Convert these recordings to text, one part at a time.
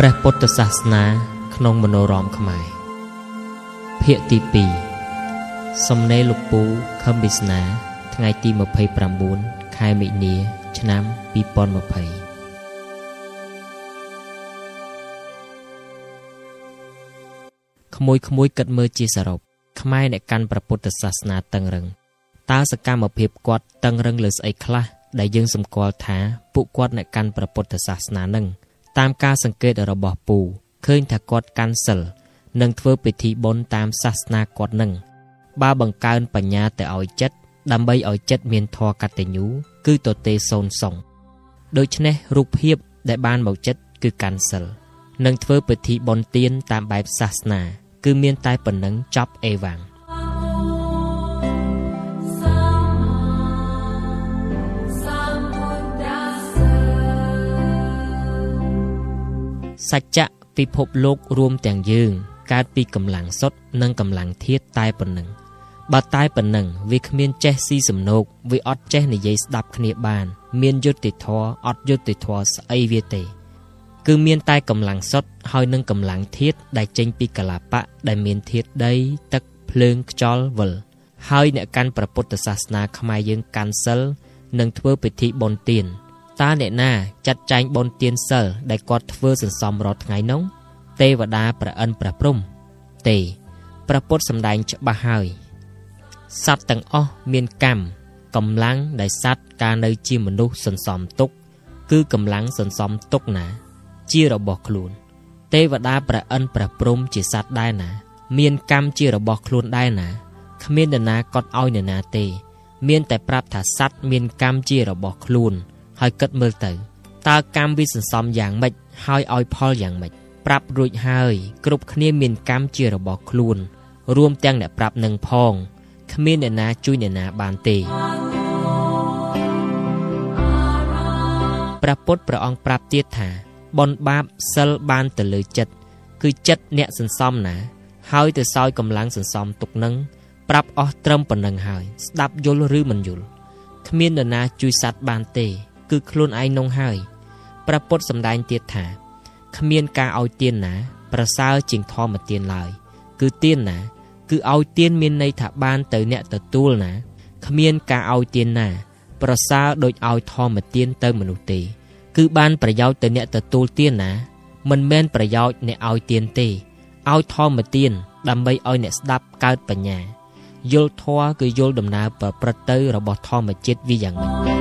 ព្រះពុទ្ធសាសនាក្នុងមនោរមខ្មែរភាគទី2សំណេរលោកពូខឹមវិស្នាថ្ងៃទី29ខែមិនិនាឆ្នាំ2020ក្មួយក្មួយគិតមើលជាសរុបខ្មែរអ្នកកាន់ព្រះពុទ្ធសាសនាតឹងរឹងតើសកម្មភាពគាត់តឹងរឹងលើស្អីខ្លះដែលយើងសម្គាល់ថាពួកគាត់អ្នកកាន់ព្រះពុទ្ធសាសនានឹង តាមការសង្កេតរបស់ពូឃើញថាគាត់កាន់សិលនិងធ្វើពិធីបុណ្យតាមសាសនាគាត់នឹងបើបង្កើនបញ្ញាទៅឲ្យចិត្តដើម្បីឲ្យចិត្តមានធម៌កតញ្ញូគឺទទេសូនសុងដូច្នេះរូបភាពដែលបានមកចិត្តគឺកាន់សិលនិងធ្វើពិធីបុណ្យទានតាមបែបសាសនា គឺមានតែប៉ុណ្ណឹងចប់អេវ៉ាំង សច្ចៈពិភពលោករួមទាំងយើង កើតពីកម្លាំងសុទ្ធនិងកម្លាំងធាតុតែប៉ុណ្ណឹងបើតែប៉ុណ្ណឹងវាគ្មានចេះស៊ីសំណោកវាអត់ចេះនិយាយស្ដាប់គ្នាបាន មានយុត្តិធម៌អត់យុត្តិធម៌ស្អីវាទេ គឺមានតែកម្លាំងសុទ្ធហើយនឹងកម្លាំងធាតុដែលចេញពីកលាបៈដែលមានធាតុដី ទឹកភ្លើងខ្យល់វិលហើយអ្នកកាន់ព្រះពុទ្ធសាសនាខ្មែរយើងកាន់សិលនិងធ្វើពិធីបុណ្យទាន តើអ្នកណាចាត់ចែងបុណ្យទានសិលដែលគាត់ធ្វើសន្សំរាល់ថ្ងៃនោះទេវតាប្រអិនព្រះព្រំទេព្រះពុទ្ធសម្ដែងច្បាស់ហើយសត្វទាំងអស់មានកម្មកម្លាំងដែលសត្វកាលនៅជាមនុស្សសន្សំទុក គឺកម្លាំងសន្សំទុកណា ជារបស់ខ្លួន ទេវតាប្រអិនព្រះព្រំជាសត្វដែរណា មានកម្មជារបស់ខ្លួនដែរណាគ្មាននរណាកត់ឲ្យនរណាទេ មានតែប្រាប់ថាសត្វមានកម្មជារបស់ខ្លួន ហើយគិតមើលទៅតើកម្មវាសន្សំយ៉ាងម៉េចហើយឲ្យផលយ៉ាងម៉េចប្រាប់រួចហើយគ្រប់គ្នាមានកម្មជារបស់ខ្លួន រួមទាំងអ្នកប្រាប់នឹងផងគ្មានអ្នកណាជួយអ្នកណាបានទេព្រះពុទ្ធព្រះអង្គប្រាប់ទៀតថាបនបាបសិលបានទៅលើចិត្តគឺចិត្តអ្នកសន្សំណា ហើយទៅសោយកម្លាំងសន្សំទុកនឹងប្រាប់អស់ត្រឹមប៉ុណ្ណឹងហើយស្ដាប់យល់ឬមិនយល់គ្មាននរណាជួយសัตว์បានទេ គឺខ្លួនឯងនោះហើយព្រះពុទ្ធសម្ដែងទៀតថាគ្មានការឲ្យទានណា ប្រសើរជាងធម្មទានឡើយ គឺទានណា គឺឲ្យទានមានន័យថាបានទៅអ្នកទទួលណាគ្មានការឲ្យទានណា ប្រសើរដូចឲ្យធម្មទានទៅមនុស្សទេ គឺបានប្រយោជន៍ទៅអ្នកទទួលទានណា មិនមែនប្រយោជន៍អ្នកឲ្យទានទេឲ្យធម្មទានដើម្បីឲ្យអ្នកស្ដាប់កើតបញ្ញាយល់ធម៌គឺយល់ដំណើរប្រព្រឹត្តទៅរបស់ធម្មជាតិវាយ៉ាងម៉េច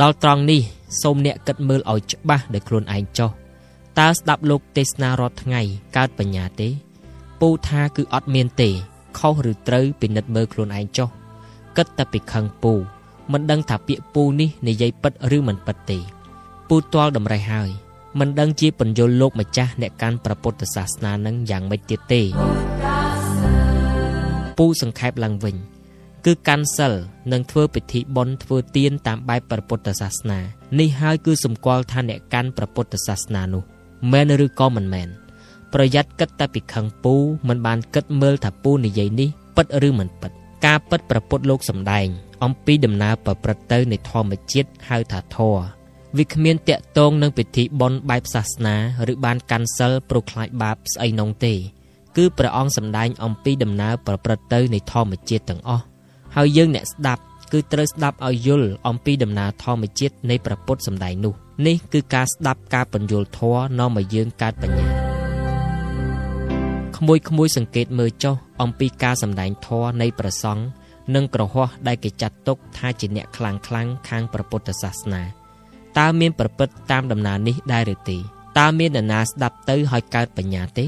ដល់ត្រង់នេះសូមអ្នកគិតមើលឲ្យច្បាស់ដោយខ្លួនឯងចុះតើស្ដាប់លោកទេសនារាល់ថ្ងៃកើតបញ្ញាទេ ពូថាគឺអត់មានទេ ខុសឬត្រូវពិនិត្យមើលខ្លួនឯងចុះគិតតែពីខឹងពូមិនដឹងថាពាក្យពូនេះនិយាយពិតឬមិនពិតទេពូទាល់តម្រេះហើយមិនដឹងជាបញ្យលលោកម្ចាស់អ្នកកាន់ព្រះពុទ្ធសាសនានឹងយ៉ាងម៉េចទៀតទេពូសង្ខេបឡើងវិញ គឺកាន់សិលនិងធ្វើពិធីបុណ្យធ្វើទានតាមបែបព្រះពុទ្ធសាសនានេះហើយគឺសម្គាល់ថាអ្នកកាន់ព្រះពុទ្ធសាសនានោះមែនឬក៏មិនមែនប្រយ័ត្នគិតតែពីខឹងពូមិនបានគិតមើលថាពូនិយាយនេះពិតឬមិនពិត ការពិតព្រះពុទ្ធលោកសម្ដែង អំពីដំណើរប្រព្រឹត្តទៅនៃធម្មជាតិហៅថាធម៌វាគ្មានតាក់ទងនឹងពិធីបុណ្យបែបសាសនាឬបានកាន់សិលប្រខ្លាចបាបស្អីនោះទេ គឺព្រះអង្គសម្ដែងអំពីដំណើរប្រព្រឹត្តទៅនៃធម្មជាតិទាំងអស់ ហើយយើងអ្នកស្ដាប់គឺត្រូវស្ដាប់ឲ្យយល់អំពីដំណើរធម្មជាតិនៃព្រះពុទ្ធសម្ដែងនោះនេះគឺការស្ដាប់ការបញ្យល់ធម៌នាំឲ្យយើងកើតបញ្ញាក្មួយក្មួយសង្កេតមើលចុះអំពីការសម្ដែងធម៌នៃព្រះសង្ឃនិងក្រហោះដែលគេចាត់ទុកថាជាអ្នកខ្លាំងខ្លាំងខាងព្រះពុទ្ធសាសនាតើមានប្រព្រឹត្តតាមដំណើរនេះដែរឬទេតើមាននរណាស្ដាប់ទៅហើយកើតបញ្ញាទេ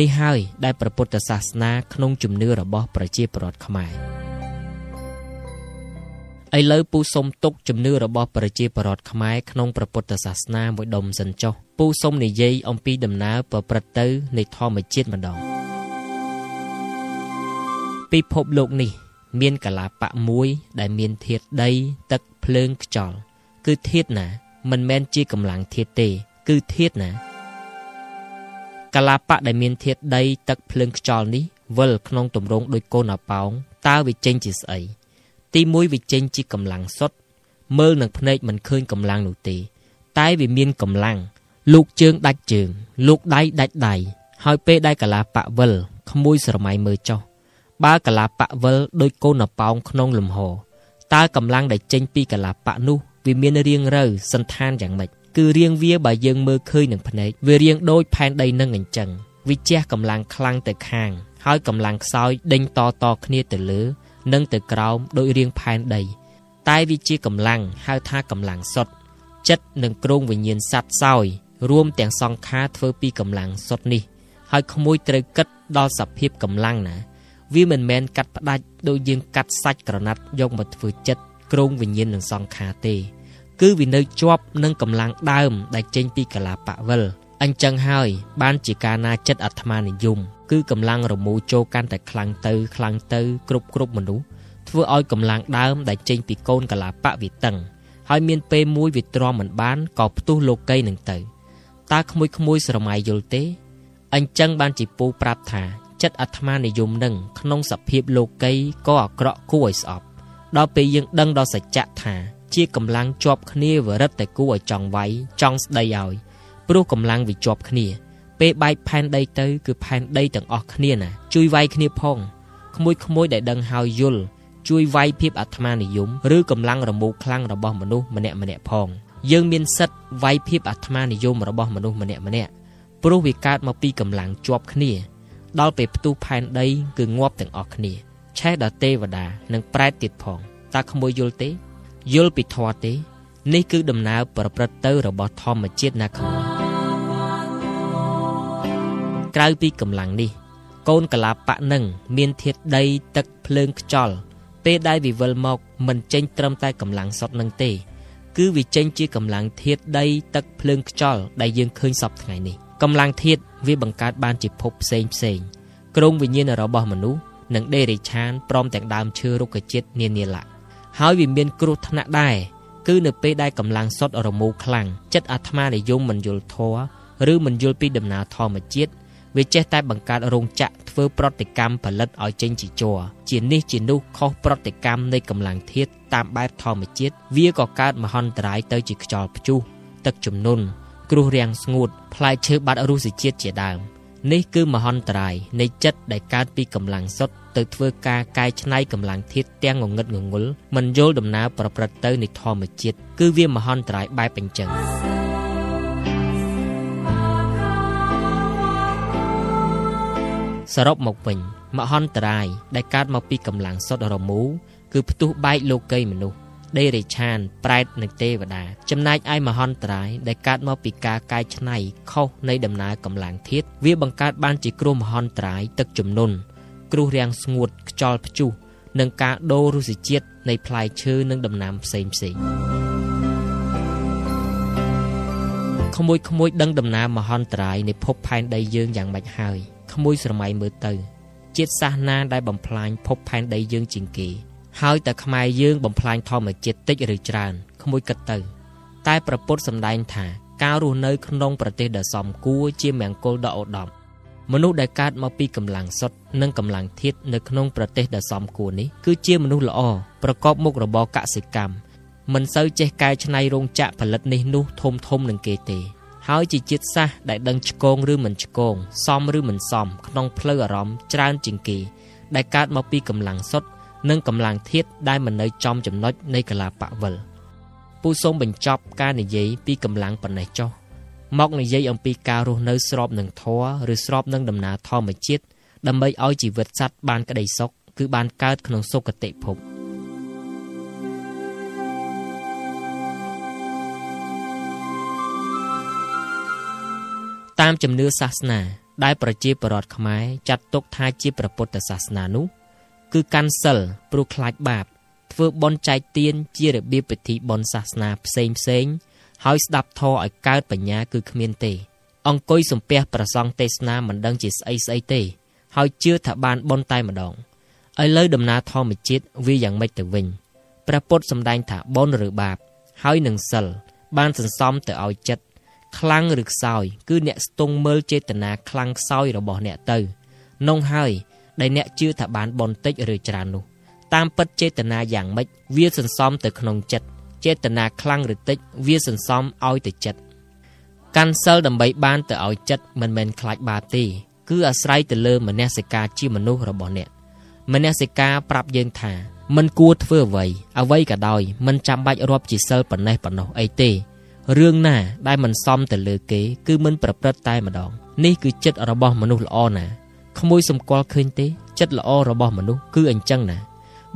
នេះហើយដែលព្រះពុទ្ធសាសនាក្នុងជំនឿរបស់ប្រជាពលរដ្ឋខ្មែរ ឥឡូវពូសុំទុកជំនឿរបស់ប្រជាពលរដ្ឋខ្មែរក្នុងព្រះពុទ្ធសាសនាមួយដុំសិនចុះពូសុំនិយាយអំពីដំណើរប្រព្រឹត្តទៅនៃធម្មជាតិម្ដងពិភពលោកនេះ មានកលាបៈមួយដែលមានធាតុដី ទឹកភ្លើងខ្យល់គឺធាតុណា មិនមែនជាកម្លាំងធាតុទេ គឺធាតុណាកលាបៈដែលមានធាតុដី ទឹកភ្លើងខ្យល់នេះវិលក្នុងទម្រង់ដូចកូនអប៉ោងតើវាចេញជាស្អី ទី1វាចេញជាកម្លាំងសុទ្ធមើលនឹងភ្នែកមិនឃើញកម្លាំងនោះទេ តែវាមានកម្លាំងលោកជើងដាច់ជើង លោកដៃដាច់ដៃហើយពេលដែលកលាបៈវិលក្មួយស្រមៃមើលចុះបើកលាបៈវិលដូចកូនប៉ោងក្នុងលំហតើកម្លាំងដែលចេញពីកលាបៈនោះវាមានរាងរើសន្តានយ៉ាងម៉េចគឺរាងវាបើយើងមើលឃើញនឹងភ្នែកវារាងដូចផែនដីនឹងអញ្ចឹងវាជះកម្លាំងខ្លាំងទៅខាង ហើយកម្លាំងខ្សោយដេញតតគ្នាទៅលើ និងទៅក្រោមដោយរាងផែនដី តែវាជាកម្លាំងហៅថាកម្លាំងសុទ្ធចិត្តនិងគ្រងវិញ្ញាណសัตว์សោយរួមទាំងសង្ខារធ្វើពីកម្លាំងសុទ្ធនេះ ហើយក្មួយត្រូវគិតដល់សភាពកម្លាំងណា វាមិនមែនកាត់ផ្ដាច់ដូចយើងកាត់សាច់ក្រណាត់យកមកធ្វើចិត្តគ្រងវិញ្ញាណនិងសង្ខារទេ គឺវានៅជាប់នឹងកម្លាំងដើមដែលចេញពីកលាបៈវិលអញ្ចឹងហើយបានជាការណាចិត្តអាត្មានិយម គឺកម្លាំងរមូរចូលកាន់តែខ្លាំងទៅខ្លាំងទៅគ្រប់គ្រប់មនុស្សធ្វើឲ្យកម្លាំងដើមដែលចេញពីកូនកលាបៈវាតឹងហើយមានពេលមួយវាទ្រាំមិនបានក៏ផ្ទុះលោកីនឹងទៅតើក្មួយក្មួយស្រមៃយល់ទេអញ្ចឹងបានជាពូប្រាប់ថាចិត្តអាត្មានិយមនឹងក្នុងសភាពលោកីក៏អាក្រក់គួរឲ្យស្អប់ដល់ពេលយើងដឹងដល់សច្ចៈថាជាកម្លាំងជាប់គ្នាវរិតតែគួរឲ្យចង់វាយចង់ស្ដីឲ្យព្រោះកម្លាំងវាជាប់គ្នា ពេលបែកផែនដីទៅ គឺផែនដីទាំងអស់គ្នាណាជួយវាយគ្នាផងក្មួយក្មួយដែលដឹងហើយយល់ជួយវាយភាពអាត្មានិយមឬកម្លាំងរមូរខ្លាំងរបស់មនុស្សម្នាក់ម្នាក់ផងយើងមានសិទ្ធវាយភាពអាត្មានិយមរបស់មនុស្សម្នាក់ម្នាក់ព្រោះវាកើតមកពីកម្លាំងជាប់គ្នា ដល់ពេលផ្ទុះផែនដី គឺងាប់ទាំងអស់គ្នាឆេះដល់ទេវតានិងប្រែតទៀតផងតើក្មួយយល់ទេយល់ពីធម៌ទេ នេះគឺដំណើរប្រព្រឹត្តទៅរបស់ធម្មជាតិណាក្មួយ ក្រៅពីកម្លាំងនេះ កូនកលាបៈនឹងមានធាតដីទឹកភ្លើងខ្យល់ពេលដែលវិវិលមកមិនចេញត្រឹមតែកម្លាំងសុតនឹងទេ គឺវាចេញជាកម្លាំងធាតដីទឹកភ្លើងខ្យល់ដែលយើងឃើញសពថ្ងៃនេះកម្លាំងធាតវាបង្កើតបានជាភពផ្សេងផ្សេងក្រុងវិញ្ញាណរបស់មនុស្សនិងដេរិឆានព្រមទាំងដើមឈើរុក្ខជាតិនានាឡាហើយវាមានគ្រោះថ្នាក់ដែរគឺនៅពេលដែលកម្លាំងសុតរមូរខ្លាំងចិត្តអាត្មានិយមមិនយល់ធម៌ឬមិនយល់ពីដំណើរធម្មជាតិ វាចេះតែបង្កើតរោងចក្រធ្វើប្រតិកម្មផលិតឲ្យចេញជាជ័រជានេះជានោះខុសប្រតិកម្មនៃកម្លាំងធាតុតាមបែបធម្មជាតិវាក៏កើតមហន្តរាយទៅជាខ្យល់ព្យុះទឹកជំនន់គ្រោះរាំងស្ងួតផ្លែឈើបាត់រុស្សជាតិជាដើមនេះគឺមហន្តរាយនៃចិត្តដែលកើតពីកម្លាំងសុទ្ធទៅធ្វើការកែច្នៃកម្លាំងធាតុទាំងងងឹតងងុលមិនយល់ដំណើរប្រព្រឹត្តទៅនៃធម្មជាតិគឺវាមហន្តរាយបែបអញ្ចឹង សរុបមកវិញមហន្តរាយដែលកើតមកពីកម្លាំងសុទ្ធរមូគឺផ្ទុះបែកលោកីមនុស្សដេរិឆានប្រែតនិងទេវតា ចំណែកឯមហន្តរាយដែលកើតមកពីការកាយច្នៃខុសនៃដំណើរកម្លាំងធាតុវាបង្កើតបានជាគ្រោះមហន្តរាយទឹកជំនន់គ្រោះរាំងស្ងួតខ្យល់ព្យុះនិងការដូររុស្សជាតិនៃផ្លែឈើនិងដំណាំផ្សេងផ្សេងក្មួយក្មួយដឹងដំណើរមហន្តរាយនៃភពផែនដីយើងយ៉ាងម៉េចហើយ ក្មួយស្រមៃមើលទៅ ជាតិសាសនាដែលបំផ្លាញភពផែនដីយើងជាងគេ ហើយតែខ្មែរយើងបំផ្លាញធម្មជាតិតិចឬច្រើនក្មួយគិតទៅ តែប្រពុតសម្ដែងថាការរស់នៅក្នុងប្រទេសដ៏សមគួរជាមង្គលដ៏ឧត្តមមនុស្សដែលកើតមកពីកម្លាំងសុទ្ធនិងកម្លាំងធាតុនៅក្នុងប្រទេសដ៏សមគួរនេះគឺជាមនុស្សល្អប្រកបមុខរបរកសិកម្មមិនសូវចេះកែច្នៃរោងចក្រផលិតនេះនោះធំធំនឹងគេទេ ហើយជាជាតិសាសន៍ដែលដឹងឆ្កងឬមិនឆ្កងសមឬមិនសមក្នុងផ្លូវអារម្មណ៍ច្រើនជាងគេដែលកើតមកពីកម្លាំងសុទ្ធនិងកម្លាំងធាតដែលមិននៅចំចំណុចនៃកលាបវិលពូសូមបញ្ចប់ការនិយាយពីកម្លាំងប៉ុណ្ណេះចុះមកនិយាយអំពីការរស់នៅស្របនឹងធម៌ឬស្របនឹងដំណើរធម្មជាតិដើម្បីឲ្យជីវិតសត្វបានក្តីសុខគឺបានកើតក្នុងសុគតិភព តាមជំនឿសាសនាដែលប្រជាពលរដ្ឋខ្មែរចាត់ទុកថាជាព្រះពុទ្ធសាសនានោះគឺកាន់សិលព្រោះខ្លាចបាប ធ្វើបន់ចែកទានជារបៀបពិធីបន់សាសនាផ្សេងផ្សេងហើយស្ដាប់ធម៌ឲ្យកើតបញ្ញាគឺគ្មានទេ អង្គុយសំពះប្រសង់ទេសនាមិនដឹងជាស្អីស្អីទេ ហើយជឿថាបានបន់តែម្ដងឥឡូវដំណើរធម្មជាតិវាយ៉ាងម៉េចទៅវិញព្រះពុទ្ធសម្ដែងថាបន់ឬបាប ហើយនឹងសិលបានសន្សំទៅឲ្យចិត្ត ខ្លាំងឬខ្សោយ គឺអ្នកស្ទង់មើលចេតនាខ្លាំងខ្សោយរបស់អ្នកទៅនងហើយដែលអ្នកជឿថាបានបនតិចឬច្រើននោះតាមពិតចេតនាយ៉ាងម៉េចវាសន្សំទៅក្នុងចិត្តចេតនាខ្លាំងឬតិចវាសន្សំឲ្យទៅចិត្តកាន់សិលដើម្បីបានទៅឲ្យចិត្តមិនមែនខ្លាចបាបទេគឺអាស្រ័យទៅលើមនសិការជាមនុស្សរបស់អ្នកមនសិការប្រាប់យើងថាមិនគួរធ្វើអ្វីអ្វីក៏ដោយមិនចាំបាច់រាប់ជាសិលប៉ុណ្ណេះប៉ុណ្ណោះអីទេ រឿងណាដែលមិនសមទៅលើគេ គឺមិនប្រព្រឹត្តតែម្ដងនេះគឺចិត្តរបស់មនុស្សល្អណាក្មួយសម្គាល់ឃើញទេចិត្តល្អរបស់មនុស្សគឺអញ្ចឹងណា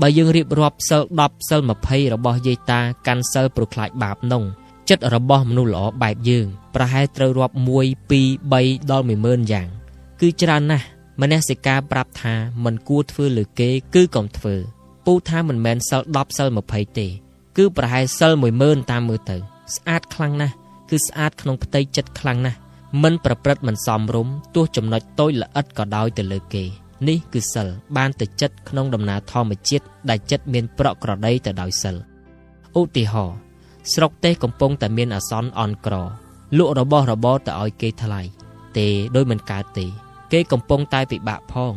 បើយើងរៀបរាប់សិល10សិល20របស់យាយតាកាន់សិលប្រខ្លាចបាបនងចិត្តរបស់មនុស្សល្អបែបយើងប្រហែលត្រូវរាប់1 2 3ដល់10000យ៉ាង គឺច្រើនណាស់មនសិការប្រាប់ថាមិនគួរធ្វើលើគេ គឺកុំធ្វើពូថាមិនមែនសិល10សិល20ទេ គឺប្រហែលសិល10000តាមមើលទៅ ស្អាតខ្លាំងណាស់គឺស្អាតក្នុងផ្ទៃចិត្តខ្លាំងណាស់មិនប្រព្រឹត្តមិនសមរម្យទោះចំណុចតូចល្អិតក៏ដោយទៅលើគេនេះគឺសិលបានទៅចិត្តក្នុងដំណើរធម្មជាតិដែលចិត្តមានប្រក់ក្រដីទៅដោយសិលឧទាហរណ៍ស្រុកទេសកំពុងតែមានអាសន្នអន់ក្រលក់របស់របរទៅឲ្យគេថ្លៃទេដោយមិនកើតទេ គេកំពុងតែពិបាកផង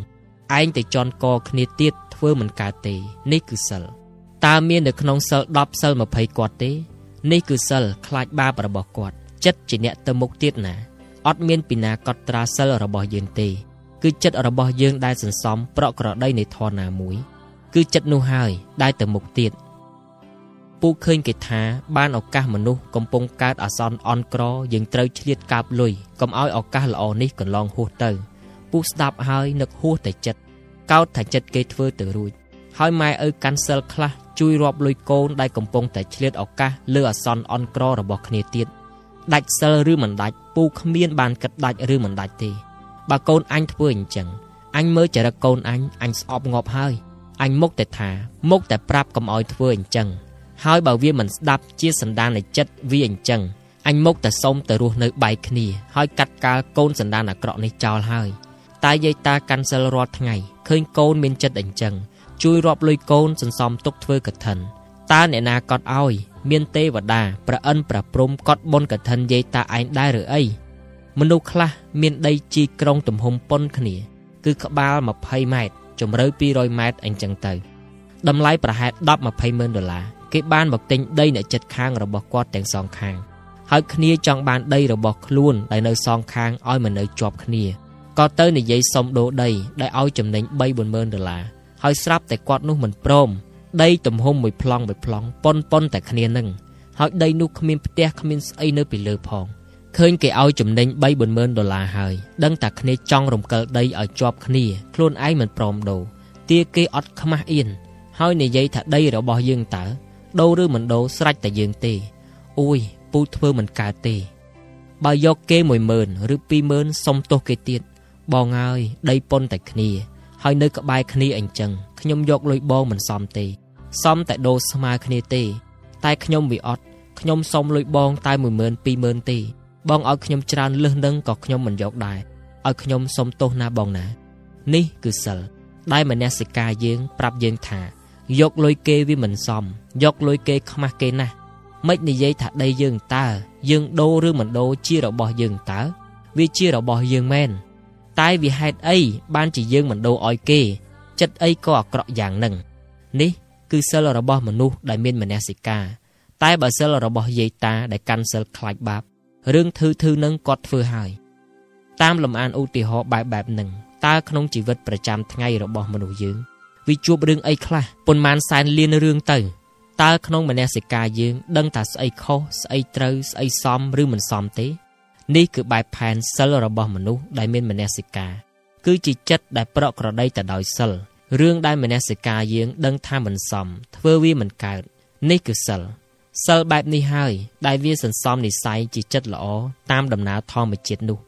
ឯងទៅជន់កគ្នាទៀតធ្វើមិនកើតទេ នេះគឺសិលតើមាននៅក្នុងសិល10សិល20គាត់ទេ នេះគឺសិលខ្លាចបាបរបស់គាត់ចិត្តជាអ្នកទៅមុខទៀតណាអត់មានពីណាកត់ត្រាសិលរបស់យើងទេ គឺចិត្តរបស់យើងដែលសន្សំប្រក់ក្រដីនៃធនណាមួយ គឺចិត្តនោះហើយដែលទៅមុខទៀតពូឃើញគេថាបានឱកាសមនុស្សកំពុងកើតអាសន្នអន់ក្រយើងត្រូវឆ្លៀតកាបលុយកុំឲ្យឱកាសល្អនេះកន្លងហួសទៅពូស្ដាប់ហើយនឹកហួសតែចិត្តកោតថាចិត្តគេធ្វើទៅរួច ហើយម៉ែឪកាន់សិលខ្លះជួយរាប់លុយកូនដែលកំពុងតែឆ្លៀតឱកាសលើអាសន្នអន់ក្ររបស់គ្នាទៀតដាច់សិលឬមិនដាច់ពូគ្មានបានគិតដាច់ឬមិនដាច់ទេបើកូនអញធ្វើអញ្ចឹងអញមើលចរិតកូនអញអញស្អប់ងាប់ហើយអញមុខតែថាមុខតែប្រាប់កុំឲ្យធ្វើអញ្ចឹងហើយបើវាមិនស្ដាប់ជាសន្តាននៃចិត្តវាអញ្ចឹងអញមុខតែសុំទៅរស់នៅបែកគ្នាហើយកាត់កាលកូនសន្តានអាក្រក់នេះចោលហើយតែយាយតាកាន់សិលរាល់ថ្ងៃឃើញកូនមានចិត្តអញ្ចឹង ជួយរាប់លុយកូនសន្សំទុកធ្វើកឋិនតើអ្នកណាកត់ឲ្យ មានទេវតាប្រអិនប្រព្រំកត់បុណ្យកឋិនយាយតាឯងដែរឬអីមនុស្សខ្លះមានដីជីក្រុងទំហំប៉ុនគ្នា គឺក្បាល20ម៉ែត្រជម្រៅ200ម៉ែត្រអញ្ចឹងទៅតម្លៃប្រហែល10 20ម៉ឺនដុល្លារគេបានមកទិញដីអ្នកចិត្តខាងរបស់គាត់ទាំងសងខាងហើយគ្នាចង់បានដីរបស់ខ្លួនដែលនៅសងខាងឲ្យមកនៅជាប់គ្នាក៏ទៅនិយាយសុំដូរដីដែលឲ្យចំណេញ3 4ម៉ឺនដុល្លារ ហើយស្រាប់តែគាត់នោះមិនព្រមដីទំហំមួយប្លង់មួយប្លង់ប៉ុនប៉ុនតែគ្នានឹងហើយដីនោះគ្មានផ្ទះគ្មានស្អីនៅពីលើផងឃើញគេឲ្យចំណេញ3 40000ដុល្លារហើយដឹងតែគ្នាចង់រំកិលដីឲ្យជាប់គ្នាខ្លួនឯងមិនព្រមដូរទាគេអត់ខ្មាស់អៀនហើយនិយាយថាដីរបស់យើងតើដូរឬមិនដូរស្រេចតែយើងទេអួយពូធ្វើមិនកើតទេ បើយកគេ10000ឬ20000សុំទោសគេទៀតបងអើយដីប៉ុនតែគ្នា ហើយនៅក្បែរគ្នាអញ្ចឹងខ្ញុំយកលុយបងមិនសមទេ សមតែដូរស្មើគ្នាទេ តែខ្ញុំវាអត់ខ្ញុំសុំលុយបងតែ10000 20000ទេ បងឲ្យខ្ញុំច្រើនលឹះនឹងក៏ខ្ញុំមិនយកដែរឲ្យខ្ញុំសុំទោសណាបងណា នេះគឺសិលដែលមនសិការយើងប្រាប់យើងថាយកលុយគេវាមិនសមយកលុយគេខ្មាស់គេណាស់មិននិយាយថាដីយើងតើយើងដូរឬមិនដូរជារបស់យើងតើវាជារបស់យើងមែន តែវាហេតុអីបានជាយើងមិនដូរឲ្យគេ ចិត្តអីក៏អាក្រក់យ៉ាងហ្នឹងនេះគឺសិលរបស់មនុស្សដែលមានមនសិការតែបើសិលរបស់យាយតាដែលកាន់សិលខ្លាចបាបរឿងធឺធឺនឹងគាត់ធ្វើហើយតាមលំអានឧទាហរណ៍បែបបែបនឹងតើក្នុងជីវិតប្រចាំថ្ងៃរបស់មនុស្សយើងវាជួបរឿងអីខ្លះប៉ុន្មានសែនលានរឿងទៅតើក្នុងមនសិការយើង ដឹងថាស្អីខុសស្អីត្រូវស្អីសមឬមិនសមទេ នេះគឺបែបផែនសិលរបស់មនុស្សដែលមានមនសិការគឺជាចិត្តដែលប្រក់ក្រដីទៅដោយសិលរឿងដែលមនសិការយើងដឹងថាមិនសមធ្វើវាមិនកើតនេះគឺសិលសិលបែបនេះហើយដែលវាសន្សំនិស័យជាចិត្តល្អតាមដំណើរធម្មជាតិនោះ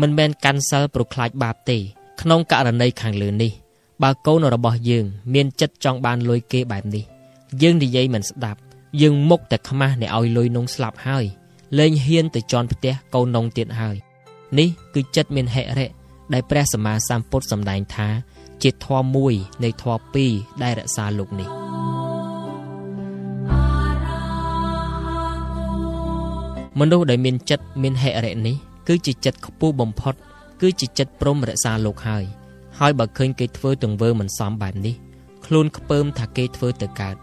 មិនមែនកាន់សិលប្រខ្លាចបាបទេ ក្នុងករណីខាងលើនេះបើកូនរបស់យើងមានចិត្តចង់បានលុយគេបែបនេះ យើងនិយាយមិនស្ដាប់យើងមុខតែខ្មាស់អ្នកឲ្យលុយនងស្លាប់ហើយ លែងហ៊ានទៅជន់ផ្ទះកូននងទៀតហើយនេះគឺចិត្តមានហិរិដែលព្រះសម្មាសម្ពុទ្ធសម្ដែងថា ជាធម៌មួយនៃធម៌ពីរដែលរក្សាលោកនេះមនុស្សដែលមានចិត្តមានហិរិនេះគឺជាចិត្តខ្ពស់បំផុត គឺជាចិត្តព្រមរក្សាលោកហើយហើយបើឃើញគេធ្វើទង្វើមិនសមបែបនេះខ្លួនខ្ពើមថាគេធ្វើទៅកើត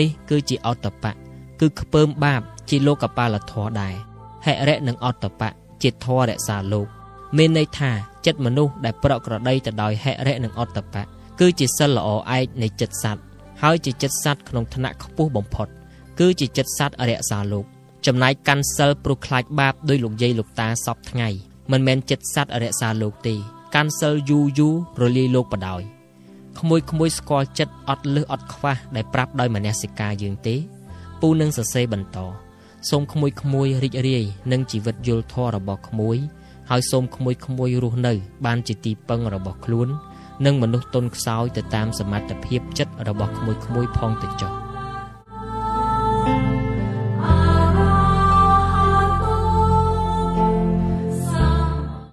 នេះគឺជាអត្តបៈ គឺខ្ពើមបាបជាលោកកបាលធម៌ដែរហិរិនិងអត្តបៈជាធររក្សាលោកមានន័យថាចិត្តមនុស្សដែលប្រកក្រដីទៅដោយហិរិនិងអត្តបៈគឺជាសិលល្អឯកនៃចិត្តសត្វហើយជាចិត្តសត្វក្នុងឋានៈខ្ពស់បំផុត គឺជាចិត្តសត្វរក្សាលោកចំណែកកាន់សិលព្រោះខ្លាចបាបដោយលោកយាយលោកតាសពថ្ងៃមិនមែនចិត្តសត្វរក្សាលោកទេកាន់សិលយូរយូររលាយលោកបដ ாய் ក្មួយក្មួយស្គាល់ចិត្តអត់លឹះអត់ខ្វះដែលប្រាប់ដោយមនសិការយើងទេ ពូនឹងសរសេរបន្តសូមក្មួយក្មួយរីករាយនឹងជីវិតយល់ធម៌របស់ក្មួយហើយសូមក្មួយក្មួយរស់នៅ បានជាទីពឹងរបស់ខ្លួន និងមនុស្សទុនខ្សោយទៅតាមសមត្ថភាពចិត្តរបស់ក្មួយក្មួយផងទៅចុះ